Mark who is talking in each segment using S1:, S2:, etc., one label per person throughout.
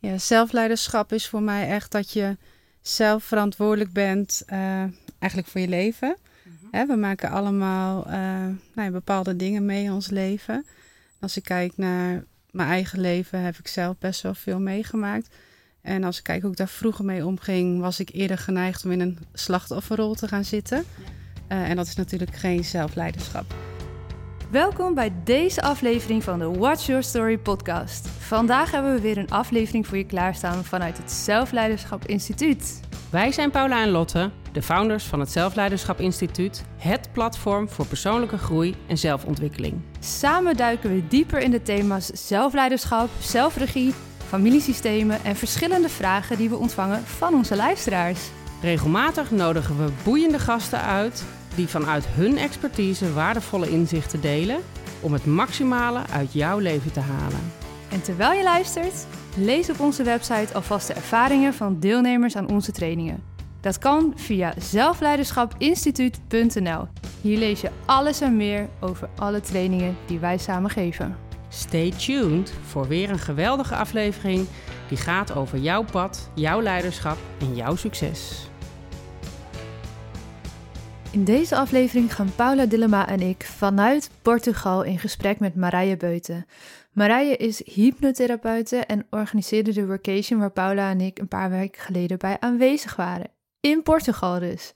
S1: Ja, zelfleiderschap is voor mij echt dat je zelf verantwoordelijk bent, uh, eigenlijk voor je leven. Mhm. we maken allemaal uh, nou, bepaalde dingen mee in ons leven. Als ik kijk naar mijn eigen leven, heb ik zelf best wel veel meegemaakt. En als ik kijk hoe ik daar vroeger mee omging, was ik eerder geneigd om in een slachtofferrol te gaan zitten. Uh, en dat is natuurlijk geen zelfleiderschap.
S2: Welkom bij deze aflevering van de Watch Your Story podcast. Vandaag hebben we weer een aflevering voor je klaarstaan vanuit het Zelfleiderschap Instituut.
S3: Wij zijn Paula en Lotte, de founders van het Zelfleiderschap Instituut, het platform voor persoonlijke groei en zelfontwikkeling.
S2: Samen duiken we dieper in de thema's zelfleiderschap, zelfregie, familiesystemen en verschillende vragen die we ontvangen van onze luisteraars.
S3: Regelmatig nodigen we boeiende gasten uit die vanuit hun expertise waardevolle inzichten delen om het maximale uit jouw leven te halen.
S2: En terwijl je luistert, lees op onze website alvast de ervaringen van deelnemers aan onze trainingen. Dat kan via zelfleiderschapinstituut.nl. Hier lees je alles en meer over alle trainingen die wij samen geven.
S3: Stay tuned voor weer een geweldige aflevering die gaat over jouw pad, jouw leiderschap en jouw succes.
S2: In deze aflevering gaan Paula Dillema en ik vanuit Portugal in gesprek met Marije Beuten. Marije is hypnotherapeute en organiseerde de workation waar Paula en ik een paar weken geleden bij aanwezig waren. In Portugal dus.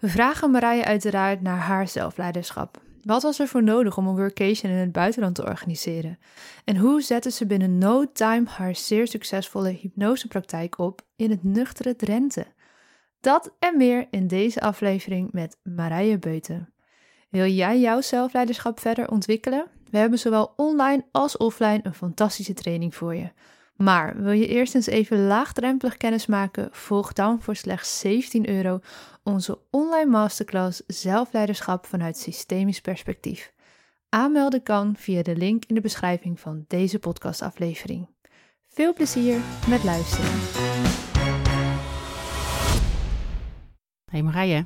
S2: We vragen Marije uiteraard naar haar zelfleiderschap. Wat was er voor nodig om een workation in het buitenland te organiseren? En hoe zette ze binnen no time haar zeer succesvolle hypnosepraktijk op in het nuchtere Drenthe? Dat en meer in deze aflevering met Marije Beuten. Wil jij jouw zelfleiderschap verder ontwikkelen? We hebben zowel online als offline een fantastische training voor je. Maar wil je eerst eens even laagdrempelig kennis maken? Volg dan voor slechts 17 euro onze online masterclass Zelfleiderschap vanuit systemisch perspectief. Aanmelden kan via de link in de beschrijving van deze podcastaflevering. Veel plezier met luisteren.
S3: Hey Marije.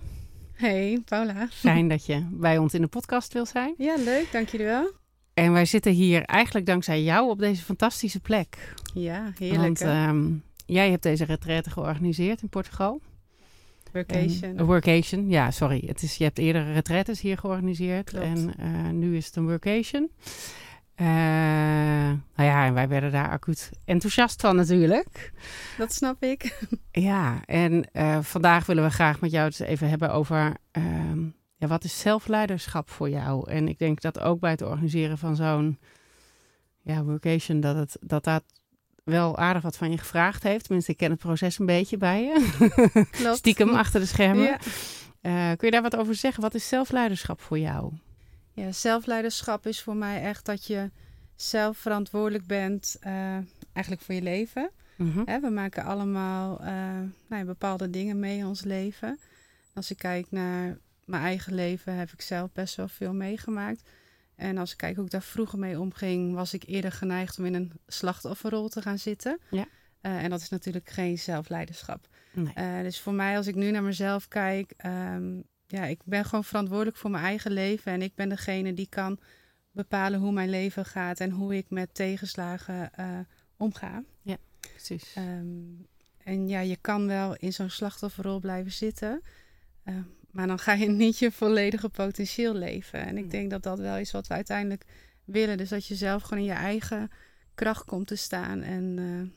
S1: Hey Paula.
S3: Fijn dat je bij ons in de podcast wil zijn.
S1: Ja, leuk. Dank jullie wel.
S3: En wij zitten hier eigenlijk dankzij jou op deze fantastische plek.
S1: Ja, heerlijk.
S3: Want ehm, jij hebt deze retraite georganiseerd in Portugal.
S1: Workation.
S3: een workation, ja, sorry. Het is, je hebt eerder retraites hier georganiseerd.
S1: Klopt.
S3: En uh, nu is het een workation. Uh, nou ja, en wij werden daar acuut enthousiast van natuurlijk.
S1: Dat snap ik.
S3: Ja, en uh, vandaag willen we graag met jou het even hebben over... Uh, ja, wat is zelfleiderschap voor jou? En ik denk dat ook bij het organiseren van zo'n ja, workation... dat het, dat, dat wel aardig wat van je gevraagd heeft. Tenminste, ik ken het proces een beetje bij je.
S1: Klopt.
S3: Stiekem achter de schermen.
S1: Ja.
S3: Uh, kun je daar wat over zeggen? Wat is zelfleiderschap voor jou?
S1: Ja, zelfleiderschap is voor mij echt dat je zelf verantwoordelijk bent, uh, eigenlijk voor je leven.
S3: Mhm.
S1: We maken allemaal uh, nou ja, bepaalde dingen mee in ons leven. Als ik kijk naar mijn eigen leven, heb ik zelf best wel veel meegemaakt. En als ik kijk hoe ik daar vroeger mee omging, was ik eerder geneigd om in een slachtofferrol te gaan zitten.
S3: Ja.
S1: Uh, en dat is natuurlijk geen zelfleiderschap.
S3: Nee.
S1: Dus voor mij, als ik nu naar mezelf kijk, um, ja, ik ben gewoon verantwoordelijk voor mijn eigen leven. En ik ben degene die kan bepalen hoe mijn leven gaat en hoe ik met tegenslagen uh, omga.
S3: Ja, precies.
S1: Um, en ja, je kan wel in zo'n slachtofferrol blijven zitten. Uh, maar dan ga je niet je volledige potentieel leven. En ik denk dat dat wel is wat we uiteindelijk willen. Dus dat je zelf gewoon in je eigen kracht komt te staan. En uh,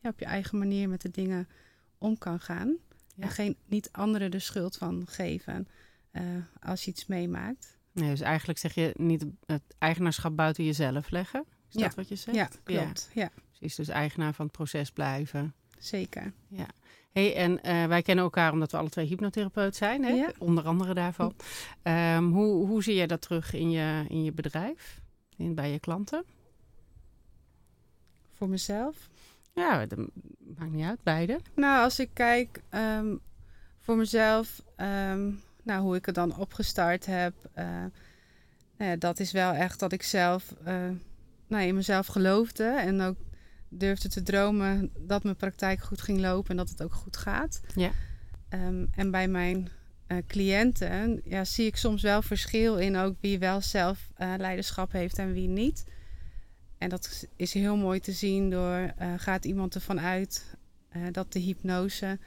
S1: ja, op je eigen manier met de dingen om kan gaan. Ja. En geen, niet anderen de schuld van geven uh, als je iets meemaakt.
S3: Nee, dus eigenlijk zeg je niet het eigenaarschap buiten jezelf leggen. Is
S1: ja.
S3: dat wat je zegt?
S1: Ja, klopt. Ja.
S3: ja. Precies, dus eigenaar van het proces blijven.
S1: Zeker.
S3: Ja. Hey, en uh, wij kennen elkaar omdat we alle twee hypnotherapeut zijn, hè?
S1: Ja.
S3: onder andere daarvan. Um, hoe, hoe zie je dat terug in je, in je bedrijf, in, bij je klanten?
S1: Voor mezelf?
S3: Ja, dat maakt niet uit, beide.
S1: Nou, als ik kijk um, voor mezelf, um, nou, hoe ik het dan opgestart heb, uh, nou ja, dat is wel echt dat ik zelf uh, nou, in mezelf geloofde en ook durfde te dromen dat mijn praktijk goed ging lopen en dat het ook goed gaat.
S3: Ja.
S1: Um, en bij mijn uh, cliënten ja, zie ik soms wel verschil in ook wie wel zelf leiderschap heeft en wie niet. En dat is heel mooi te zien door, uh, gaat iemand ervan uit uh, dat de hypnose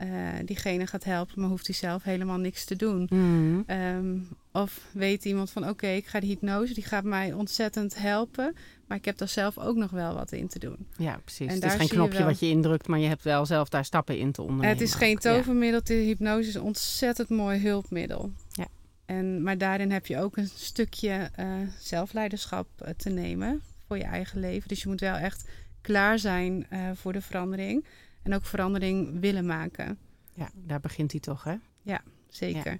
S1: uh, diegene gaat helpen, maar hoeft hij zelf helemaal niks te doen.
S3: Mm.
S1: Um, of weet iemand van, oké, okay, ik ga de hypnose, die gaat mij ontzettend helpen, maar ik heb daar zelf ook nog wel wat in te doen.
S3: Ja, precies. En het is geen knopje wel... wat je indrukt, maar je hebt wel zelf daar stappen in te ondernemen.
S1: Het is geen tovermiddel, ja. de hypnose is een ontzettend mooi hulpmiddel.
S3: Ja.
S1: En, maar daarin heb je ook een stukje zelfleiderschap te nemen voor je eigen leven. Dus je moet wel echt klaar zijn uh, voor de verandering. En ook verandering willen maken.
S3: Ja, daar begint hij toch, hè?
S1: Ja, zeker.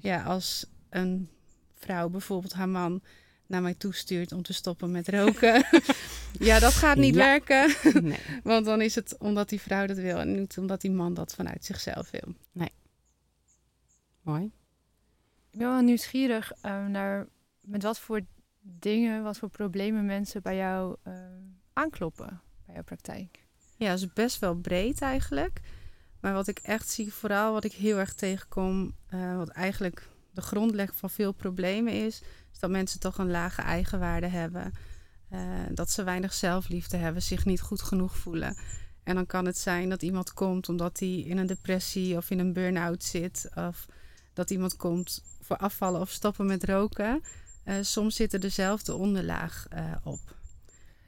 S1: Ja, ja, als een vrouw bijvoorbeeld haar man naar mij toestuurt om te stoppen met roken. ja, dat gaat niet ja. werken.
S3: nee.
S1: Want dan is het omdat die vrouw dat wil en niet omdat die man dat vanuit zichzelf wil.
S3: Nee. Mooi.
S2: Ik ben wel nieuwsgierig uh, naar met wat voor dingen, wat voor problemen mensen bij jou uh, aankloppen bij jouw praktijk.
S1: Ja, dat is best wel breed eigenlijk. Maar wat ik echt zie, vooral wat ik heel erg tegenkom, uh, wat eigenlijk de grondleg van veel problemen is, is dat mensen toch een lage eigenwaarde hebben. Uh, dat ze weinig zelfliefde hebben, zich niet goed genoeg voelen. En dan kan het zijn dat iemand komt omdat hij in een depressie of in een burn-out zit. Of dat iemand komt voor afvallen of stoppen met roken. Uh, soms zit er dezelfde onderlaag uh, op.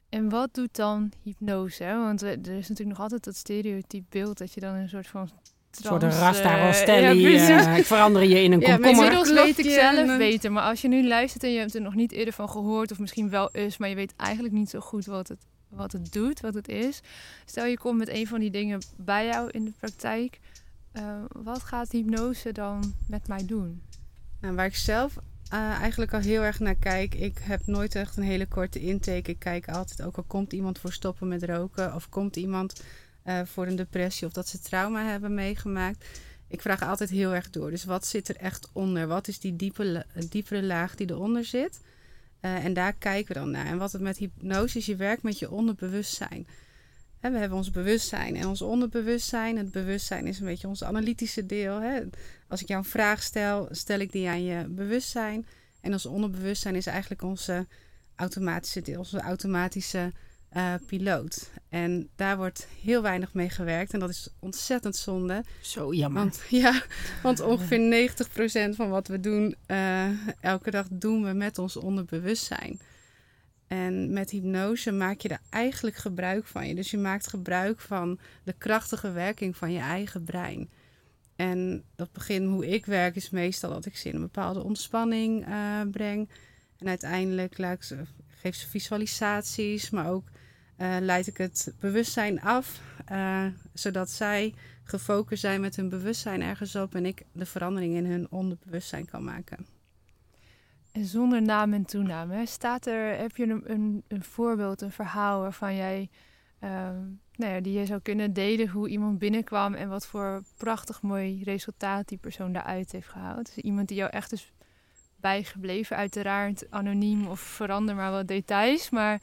S2: En wat doet dan hypnose? Hè? Want er is natuurlijk nog altijd dat stereotype beeld dat je dan een soort van
S3: voor de Rasta Rostelli. Ja, uh, ik verander je in een
S2: ja,
S3: komkommer.
S2: Inmiddels weet ik zelf beter. Maar als je nu luistert en je hebt er nog niet eerder van gehoord... of misschien wel eens, maar je weet eigenlijk niet zo goed wat het, wat het doet, wat het is. Stel je komt met een van die dingen bij jou in de praktijk. Uh, wat gaat hypnose dan met mij doen?
S1: Nou, waar ik zelf uh, eigenlijk al heel erg naar kijk. Ik heb nooit echt een hele korte intake. Ik kijk altijd ook al komt iemand voor stoppen met roken... of komt iemand uh, voor een depressie of dat ze trauma hebben meegemaakt. Ik vraag altijd heel erg door. Dus wat zit er echt onder? Wat is die diepe, diepere laag die eronder zit? Uh, en daar kijken we dan naar. En wat het met hypnose is, je werkt met je onderbewustzijn. Hè, we hebben ons bewustzijn en ons onderbewustzijn. Het bewustzijn is een beetje ons analytische deel. Hè. Als ik jou een vraag stel, stel ik die aan je bewustzijn. En ons onderbewustzijn is eigenlijk onze automatische deel, onze automatische uh, piloot. En daar wordt heel weinig mee gewerkt. En dat is ontzettend zonde.
S3: Zo jammer.
S1: Want, ja, want ongeveer 90% van wat we doen uh, elke dag doen we met ons onderbewustzijn. En met hypnose maak je er eigenlijk gebruik van je. Dus je maakt gebruik van de krachtige werking van je eigen brein. En dat begin hoe ik werk is meestal dat ik ze in een bepaalde ontspanning uh, breng. En uiteindelijk ik ze, geef ze visualisaties, maar ook uh, leid ik het bewustzijn af, uh, zodat zij gefocust zijn met hun bewustzijn ergens op en ik de verandering in hun onderbewustzijn kan maken.
S2: Zonder naam en toename, staat er, heb je een, een, een voorbeeld, een verhaal waarvan jij, uh, nou ja, die je zou kunnen delen hoe iemand binnenkwam en wat voor prachtig mooi resultaat die persoon daaruit heeft gehaald? Dus iemand die jou echt is bijgebleven, uiteraard anoniem of verander maar wat details, maar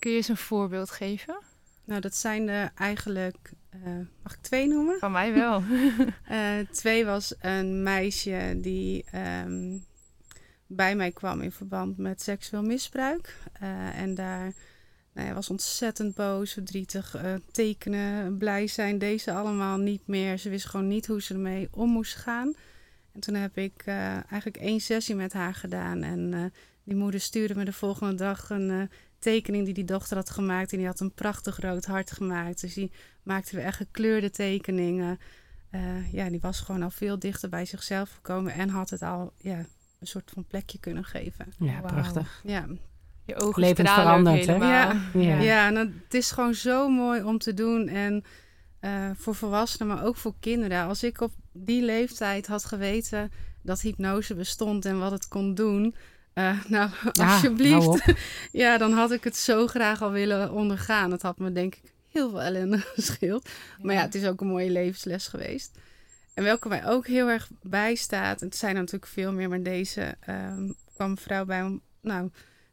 S2: Kun je eens een voorbeeld geven?
S1: Nou, dat zijn er eigenlijk, uh, mag ik twee noemen?
S2: Van mij wel.
S1: uh, twee was een meisje die um, bij mij kwam in verband met seksueel misbruik. Uh, en daar nou, was ontzettend boos, verdrietig, tekenen, blij zijn. Deze allemaal niet meer. Ze wist gewoon niet hoe ze ermee om moest gaan. En toen heb ik eigenlijk één sessie met haar gedaan. En die moeder stuurde me de volgende dag een tekening die die dochter had gemaakt. En die had een prachtig rood hart gemaakt. Dus die maakte weer echt gekleurde tekeningen. Ja, die was gewoon al veel dichter bij zichzelf gekomen. En had het al ja, een soort van plekje kunnen geven.
S3: Ja, wow. prachtig.
S1: Ja.
S2: Je ogen
S3: Levend veranderd, hè?
S1: Ja, ja. ja nou, het is gewoon zo mooi om te doen. En uh, voor volwassenen, maar ook voor kinderen. Als ik op die leeftijd had geweten dat hypnose bestond en wat het kon doen... Uh, nou,
S3: ja,
S1: alsjeblieft. ja, dan had ik het zo graag al willen ondergaan. Het had me denk ik heel veel ellende gescheeld. Ja. Maar ja, het is ook een mooie levensles geweest. En welke mij ook heel erg bijstaat, en het zijn er natuurlijk veel meer, maar deze um, kwam een vrouw bij nou,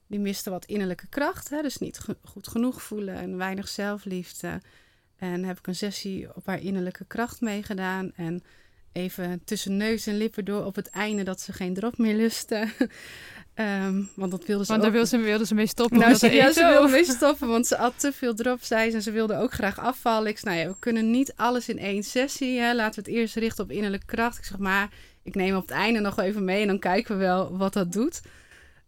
S1: die miste wat innerlijke kracht. Hè, dus niet goed genoeg voelen en weinig zelfliefde. En heb ik een sessie op haar innerlijke kracht meegedaan. En even tussen neus en lippen door op het einde dat ze geen drop meer lusten. Ehm, want dat wilde ze
S2: Want daar wilde ze, wilde ze mee stoppen.
S1: Nou, ze, ja, ze wilde mee stoppen, want ze at te veel drop, zei ze. En ze wilde ook graag afvallen. Ik zei, nou ja, we kunnen niet alles in één sessie. Hè. Laten we het eerst richten op innerlijke kracht. Ik zeg, maar ik neem op het einde nog even mee. En dan kijken we wel wat dat doet.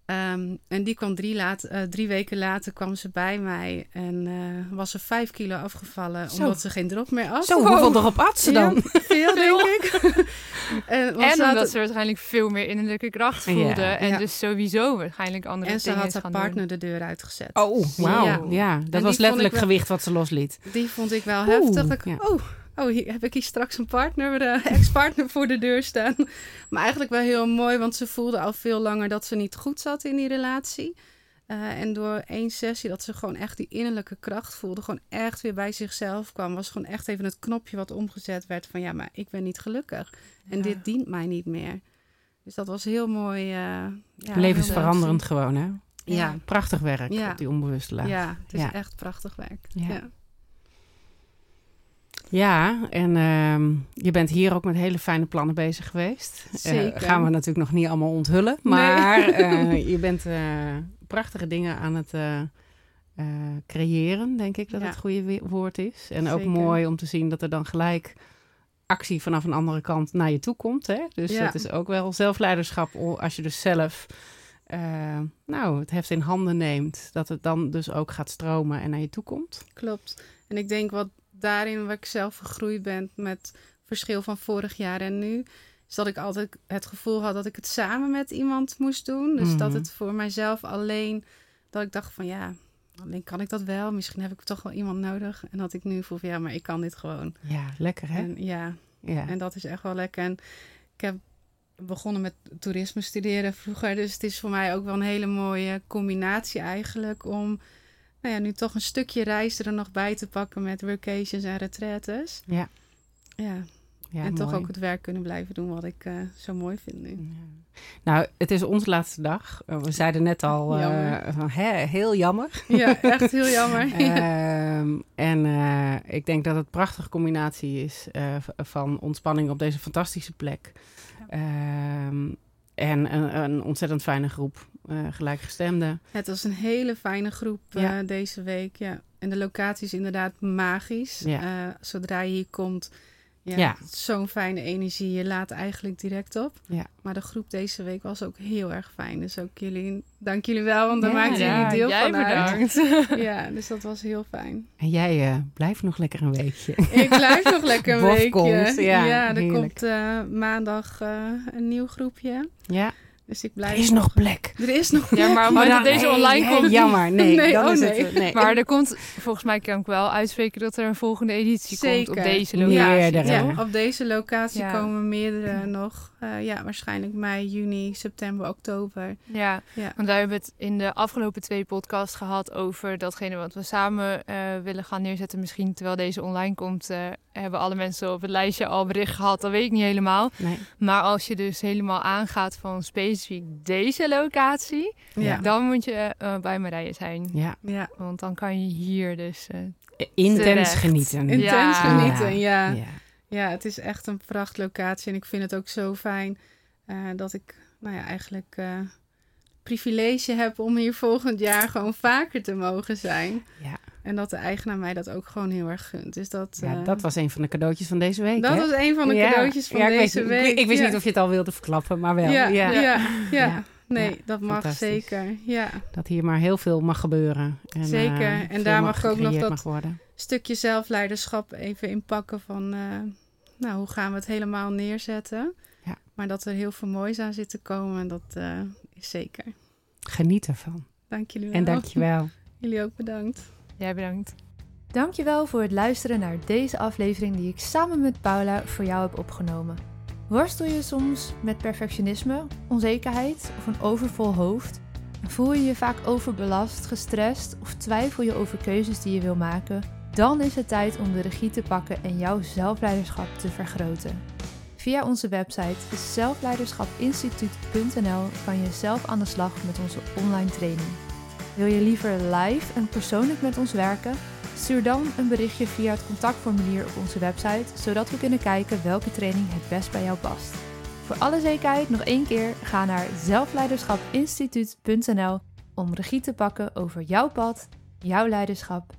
S1: Ehm, en die kwam drie, laat, eh, drie weken later kwam ze bij mij. En eh, was ze vijf kilo afgevallen,
S3: Zo.
S1: omdat ze geen drop meer at.
S3: Zo, hoeveel erop at ze dan?
S1: Ja, veel, denk ik. en,
S2: En
S1: ze had-
S2: omdat ze waarschijnlijk veel meer innerlijke kracht
S3: Ja.
S2: voelde. En
S1: Ja.
S2: dus sowieso waarscheinlijk andere
S1: en ze
S2: dingen
S1: had
S2: is
S1: haar
S2: gaan
S1: partner
S2: doen.
S1: de deur uitgezet.
S3: Oh, wauw.
S1: Ja.
S3: Dat was letterlijk
S1: wel-
S3: gewicht wat ze losliet.
S1: Die vond ik wel
S3: Oeh,
S1: heftig. Ik. Oh, oh hier, heb ik hier straks een partner, eh, ex-partner voor de deur staan. Maar eigenlijk wel heel mooi, want ze voelde al veel langer dat ze niet goed zat in die relatie. Eh, en door één sessie dat ze gewoon echt die innerlijke kracht voelde, gewoon echt weer bij zichzelf kwam, was gewoon echt even het knopje wat omgezet werd van ja, maar ik ben niet gelukkig. En
S2: Ja.
S1: dit dient mij niet meer. Dus dat was heel mooi. eh, ja,
S3: Levensveranderend gewoon, hè?
S1: Ja,
S3: Prachtig werk
S1: Ja.
S3: op die onbewuste laag.
S1: ja, het is
S3: Ja.
S1: echt prachtig werk.
S3: Ja.
S1: Ja.
S3: En ehm, je bent hier ook met hele fijne plannen bezig geweest. Eh,
S1: Zeker.
S3: gaan we natuurlijk nog niet allemaal onthullen. Maar eh, je bent eh, prachtige dingen aan het creëren, denk ik dat
S1: Ja.
S3: het goede woord is. En ook mooi om te zien dat er dan gelijk actie vanaf een andere kant naar je toe komt. Hè? Dus
S1: Ja.
S3: dat is ook wel zelfleiderschap als je dus zelf nou, het heft in handen neemt. Dat het dan dus ook gaat stromen en naar je toe komt.
S1: Klopt. En ik denk wat daarin waar ik zelf gegroeid ben met verschil van vorig jaar en nu, is dat ik altijd het gevoel had dat ik het samen met iemand moest doen. Dus dat
S3: Mhm.
S1: het voor mijzelf alleen, dat ik dacht van ja, alleen kan ik dat wel. Misschien heb ik toch wel iemand nodig. En dat ik nu voel van ja, maar ik kan dit gewoon.
S3: Ja, lekker hè?
S1: En ja,
S3: ja.
S1: en dat is echt wel lekker. En ik heb begonnen met toerisme studeren vroeger. Dus het is voor mij ook wel een hele mooie combinatie eigenlijk om nou ja, nu toch een stukje reis er nog bij te pakken met workations en retraites.
S3: Ja.
S1: Ja,
S3: ja,
S1: en toch ook het werk kunnen blijven doen wat ik eh, zo mooi vind nu.
S3: Ja. Nou, het is onze laatste dag. Uh, We zeiden net al, eh, van, hè, heel jammer.
S1: Ja, echt heel jammer. Ja.
S3: Ehm, en eh, ik denk dat het een prachtige combinatie is van ontspanning op deze fantastische plek. Ehm, en een, een ontzettend fijne groep eh, gelijkgestemden.
S1: Het was een hele fijne groep eh, deze week. Ja. En de locatie is inderdaad magisch.
S3: Ja.
S1: Eh, zodra je hier komt, ja,
S3: Ja.
S1: zo'n fijne energie. Je laat eigenlijk direct op.
S3: Ja.
S1: Maar de groep deze week was ook heel erg fijn. Dus ook jullie, dank jullie wel, want daar maakten jullie deel
S2: jij
S1: van uit.
S2: bedankt.
S1: Ja, dus dat was heel fijn.
S3: En jij blijft nog lekker een weekje.
S1: Ik blijf nog lekker een weekje.
S3: komt, ja,
S1: er
S3: heerlijk.
S1: komt maandag een nieuw groepje.
S3: Ja,
S1: Dus ik
S3: er
S1: blijf
S3: is nog plek.
S1: Er is nog
S2: Ja, maar op het moment dat deze
S3: nee,
S2: online
S3: nee,
S2: komt...
S3: jammer. Nee,
S1: Nee,
S3: dan
S1: oh
S3: is
S1: nee.
S3: het... Nee.
S2: Maar er komt, volgens mij kan ik wel uitspreken dat er een volgende editie komt
S1: Zeker.
S2: op deze locatie.
S3: Meerdere.
S1: Ja, op deze locatie
S2: Ja.
S1: komen meerdere nog. Eh, ja, waarschijnlijk mei, juni, september, oktober.
S2: Ja,
S1: Ja.
S2: want wij hebben het in de afgelopen twee podcasts gehad over datgene wat we samen eh, willen gaan neerzetten. Misschien terwijl deze online komt, eh, hebben alle mensen op het lijstje al bericht gehad. Dat weet ik niet helemaal.
S3: Nee.
S2: Maar als je dus helemaal aangaat van specifiek deze locatie,
S1: Ja,
S2: dan moet je eh, bij Marije zijn.
S3: Ja,
S1: ja.
S2: Want dan kan je hier dus... eh,
S3: intens
S2: Terecht.
S3: genieten.
S1: intens
S2: Ja.
S1: genieten. Ja.
S3: Ja.
S1: Ja. het is echt een prachtlocatie. En ik vind het ook zo fijn eh, dat ik, nou ja, eigenlijk eh privilege heb om hier volgend jaar gewoon vaker te mogen zijn.
S3: Ja.
S1: En dat de eigenaar mij dat ook gewoon heel erg gunt. Dus dat,
S3: Ja,
S1: eh,
S3: dat was een van de cadeautjes van deze week.
S1: dat
S3: hè?
S1: was een van de
S3: Ja.
S1: cadeautjes van
S3: Ja,
S1: deze
S3: weet,
S1: week.
S3: Ik, ik wist
S1: Ja.
S3: niet of je het al wilde verklappen, maar wel.
S1: Ja,
S3: Ja,
S1: ja. Nee, dat mag zeker. Ja.
S3: Dat hier maar heel veel mag gebeuren. En,
S1: Zeker. En daar mag ook nog dat-
S3: mag worden.
S1: Stukje zelfleiderschap even inpakken van, eh, nou, hoe gaan we het helemaal neerzetten?
S3: Ja.
S1: Maar dat er heel veel moois aan zit te komen, dat eh, is zeker.
S3: Geniet ervan.
S1: Dank jullie wel.
S3: En dankjewel.
S1: Jullie ook bedankt.
S2: Jij bedankt. Dankjewel voor het luisteren naar deze aflevering die ik samen met Paula voor jou heb opgenomen. Worstel je soms met perfectionisme, onzekerheid of een overvol hoofd? Voel je je vaak overbelast, gestrest of twijfel je over keuzes die je wil maken? Dan is het tijd om de regie te pakken en jouw zelfleiderschap te vergroten. Via onze website zelfleiderschapinstituut.nl kan je zelf aan de slag met onze online training. Wil je liever live en persoonlijk met ons werken? Stuur dan een berichtje via het contactformulier op onze website, zodat we kunnen kijken welke training het best bij jou past. Voor alle zekerheid nog één keer, ga naar zelfleiderschapinstituut.nl om regie te pakken over jouw pad, jouw leiderschap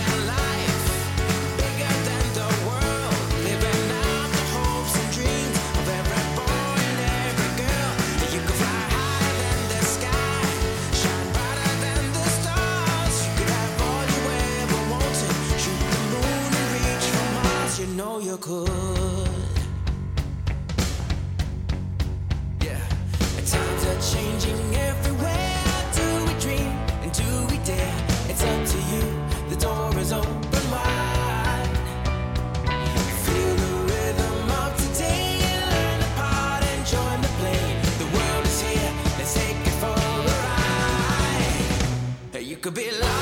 S4: could be loud.